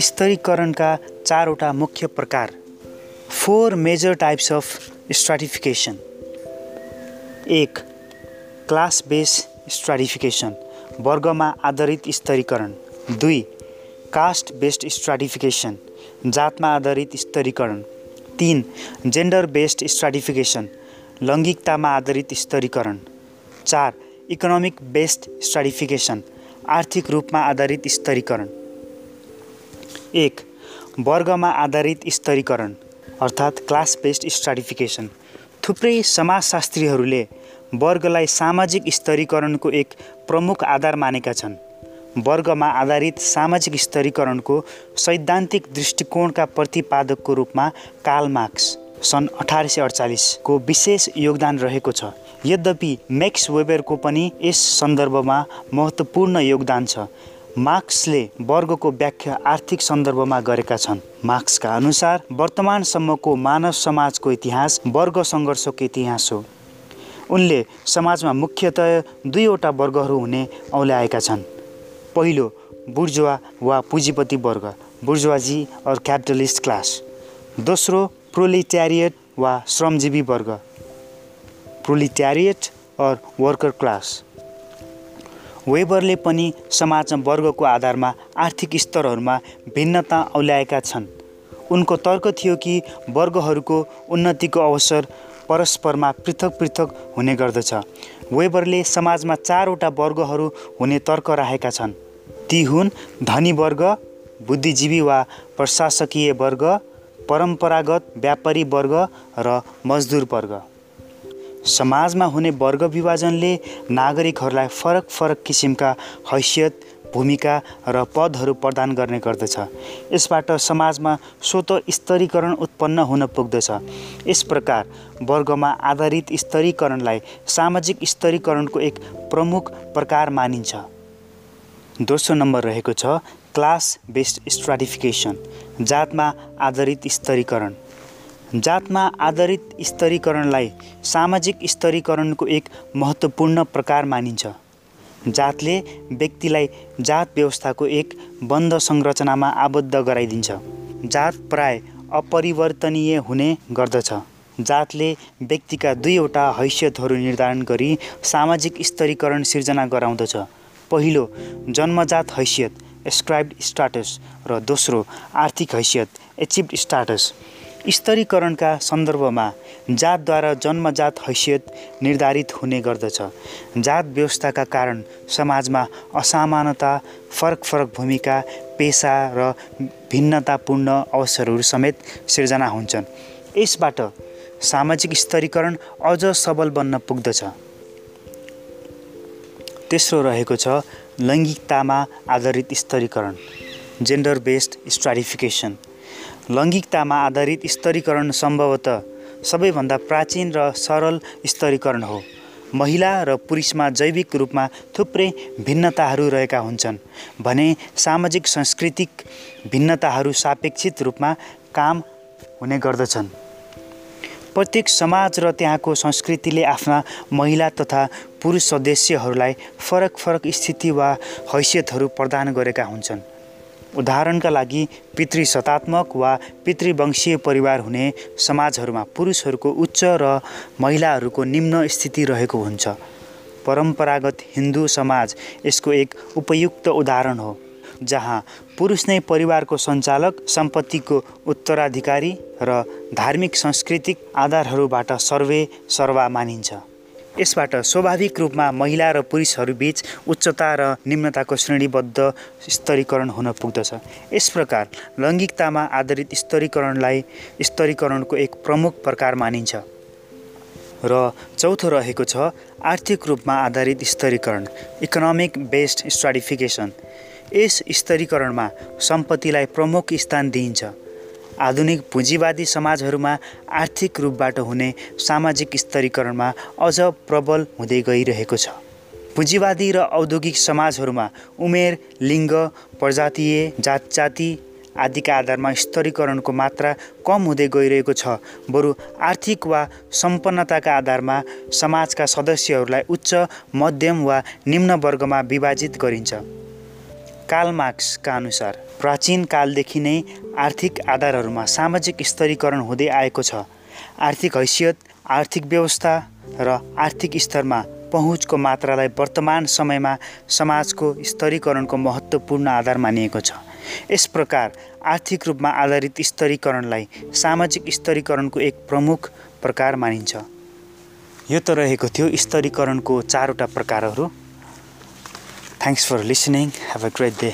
स्तरीकरणका चारवटा मुख्य प्रकार। Four major types of stratification. एक क्लास बेस स्ट्राटिफिकेसन वर्गमा आधारित स्तरीकरण। दुई कास्ट बेस्ड स्ट्राटिफिकेसन जातमा आधारित स्तरीकरण। तिन जेन्डर बेस्ड स्ट्राटिफिकेसन लैङ्गिकतामा आधारित स्तरीकरण। चार इकोनोमिक बेस्ड स्ट्राटिफिकेसन आर्थिक रूपमा आधारित स्तरीकरण। एक वर्गमा आधारित स्तरीकरण अर्थात् क्लास बेस्ड स्ट्राटिफिकेसन थुप्रै समाजशास्त्रीहरूले वर्गलाई सामाजिक स्तरीकरणको एक प्रमुख आधार मानेका छन्। वर्गमा आधारित सामाजिक स्तरीकरणको सैद्धान्तिक दृष्टिकोणका प्रतिपादकको रूपमा कार्ल मार्क्स सन् अठार सय अडचालिसको विशेष योगदान रहेको छ। यद्यपि मैक्स वेबरको पनि यस सन्दर्भमा महत्त्वपूर्ण योगदान छ। मार्क्सले वर्गको व्याख्या आर्थिक सन्दर्भमा गरेका छन्। मार्क्सका अनुसार वर्तमानसम्मको मानव समाजको इतिहास वर्ग सङ्घर्षको इतिहास हो। उनले समाजमा मुख्यतया दुईवटा वर्गहरू हुने औल्याएका छन्। पहिलो बुर्जुवा वा पुँजीपति वर्ग बुर्जुवाजी अर क्यापिटलिस्ट क्लास। दोस्रो प्रोलिट्यारिएट वा श्रमजीवी वर्ग प्रोलिट्यारिएट अर वर्कर क्लास। वेबरले पनि समाजमा वर्गको आधारमा आर्थिक स्तरहरूमा भिन्नता औल्याएका छन्। उनको तर्क थियो कि वर्गहरूको उन्नतिको अवसर परस्परमा पृथक पृथक हुने गर्दछ। वेबरले समाजमा चारवटा वर्गहरू हुने तर्क राखेका छन्। ती हुन् धनी वर्ग बुद्धिजीवी वा प्रशासकीय वर्ग परम्परागत व्यापारी वर्ग र मजदुर वर्ग। समाजमा हुने वर्ग विभाजनले नागरिकहरूलाई फरक फरक किसिमका हैसियत भूमिका र पदहरू प्रदान गर्ने गर्दछ। यसबाट समाजमा स्वत स्तरीकरण उत्पन्न हुन पुग्दछ। यस प्रकार वर्गमा आधारित स्तरीकरणलाई सामाजिक स्तरीकरणको एक प्रमुख प्रकार मानिन्छ। दोस्रो नम्बर रहेको छ क्लास बेस्ड स्ट्राटिफिकेसन जातमा आधारित स्तरीकरण। जातमा आधारित स्तरीकरणलाई सामाजिक स्तरीकरणको एक महत्त्वपूर्ण प्रकार मानिन्छ। जातले व्यक्तिलाई जात व्यवस्थाको एक बन्द संरचनामा आबद्ध गराइदिन्छ। जात प्राय अपरिवर्तनीय हुने गर्दछ। जातले व्यक्तिका दुईवटा हैसियतहरू निर्धारण गरी सामाजिक स्तरीकरण सिर्जना गराउँदछ। पहिलो जन्मजात हैसियत एस्क्राइब्ड स्टाटस र दोस्रो आर्थिक हैसियत एचिभ्ड स्टाटस स्तरीकरणका सन्दर्भमा जातद्वारा जन्मजात हैसियत निर्धारित हुने गर्दछ। जात व्यवस्थाका कारण समाजमा असमानता फरक फरक भूमिका पेसा र भिन्नतापूर्ण अवसरहरू समेत सिर्जना हुन्छन्। यसबाट सामाजिक स्तरीकरण अझ सबल बन्न पुग्दछ। तेस्रो रहेको छ लैङ्गिकतामा आधारित स्तरीकरण जेन्डर बेस्ड स्ट्राटिफिकेसन लैङ्गिकतामा आधारित स्तरीकरण सम्भवतः सबैभन्दा प्राचीन र सरल स्तरीकरण हो। महिला र पुरुषमा जैविक रूपमा थुप्रै भिन्नताहरू रहेका हुन्छन् भने सामाजिक सांस्कृतिक भिन्नताहरू सापेक्षित रूपमा काम हुने गर्दछन्। प्रत्येक समाज र त्यहाँको संस्कृतिले आफ्ना महिला तथा पुरुष सदस्यहरूलाई फरक फरक स्थिति वा हैसियतहरू प्रदान गरेका हुन्छन्। उदाहरणका लागि पितृसत्तात्मक वा पितृवंशीय परिवार हुने समाजहरूमा पुरुषहरूको उच्च र महिलाहरूको निम्न स्थिति रहेको हुन्छ। परम्परागत हिन्दू समाज यसको एक उपयुक्त उदाहरण हो जहाँ पुरुष नै परिवारको सञ्चालक सम्पत्तिको उत्तराधिकारी र धार्मिक सांस्कृतिक आधारहरूबाट सर्वे सर्वा मानिन्छ। यसबाट स्वाभाविक रूपमा महिला र पुरुषहरूबिच उच्चता र निम्नताको श्रेणीबद्ध स्तरीकरण हुन पुग्दछ। यस प्रकार लैङ्गिकतामा आधारित स्तरीकरणलाई स्तरीकरणको एक प्रमुख प्रकार मानिन्छ। र चौथो रहेको छ आर्थिक रूपमा आधारित स्तरीकरण इकोनोमिक बेस्ड स्ट्राटिफिकेसन। यस स्तरीकरणमा सम्पत्तिलाई प्रमुख स्थान दिइन्छ। आधुनिक पुँजीवादी समाजहरूमा आर्थिक रूपबाट हुने सामाजिक स्तरीकरणमा अझ प्रबल हुँदै गइरहेको छ। पुँजीवादी र औद्योगिक समाजहरूमा उमेर लिङ्ग प्रजातीय जात जाति आदिका आधारमा स्तरीकरणको मात्रा कम हुँदै गइरहेको छ बरु आर्थिक वा सम्पन्नताका आधारमा समाजका सदस्यहरूलाई उच्च मध्यम वा निम्न वर्गमा विभाजित गरिन्छ। कार्ल मार्क्सका अनुसार प्राचीन कालदेखि नै आर्थिक आधारहरूमा सामाजिक स्तरीकरण हुँदै आएको छ। आर्थिक हैसियत आर्थिक व्यवस्था र आर्थिक स्तरमा पहुँचको मात्रालाई वर्तमान समयमा समाजको स्तरीकरणको महत्त्वपूर्ण आधार मानिएको छ। यस प्रकार आर्थिक रूपमा आधारित स्तरीकरणलाई सामाजिक स्तरीकरणको एक प्रमुख प्रकार मानिन्छ। यो त रहेको थियो स्तरीकरणको चारवटा प्रकारहरू। Thanks for listening have a great day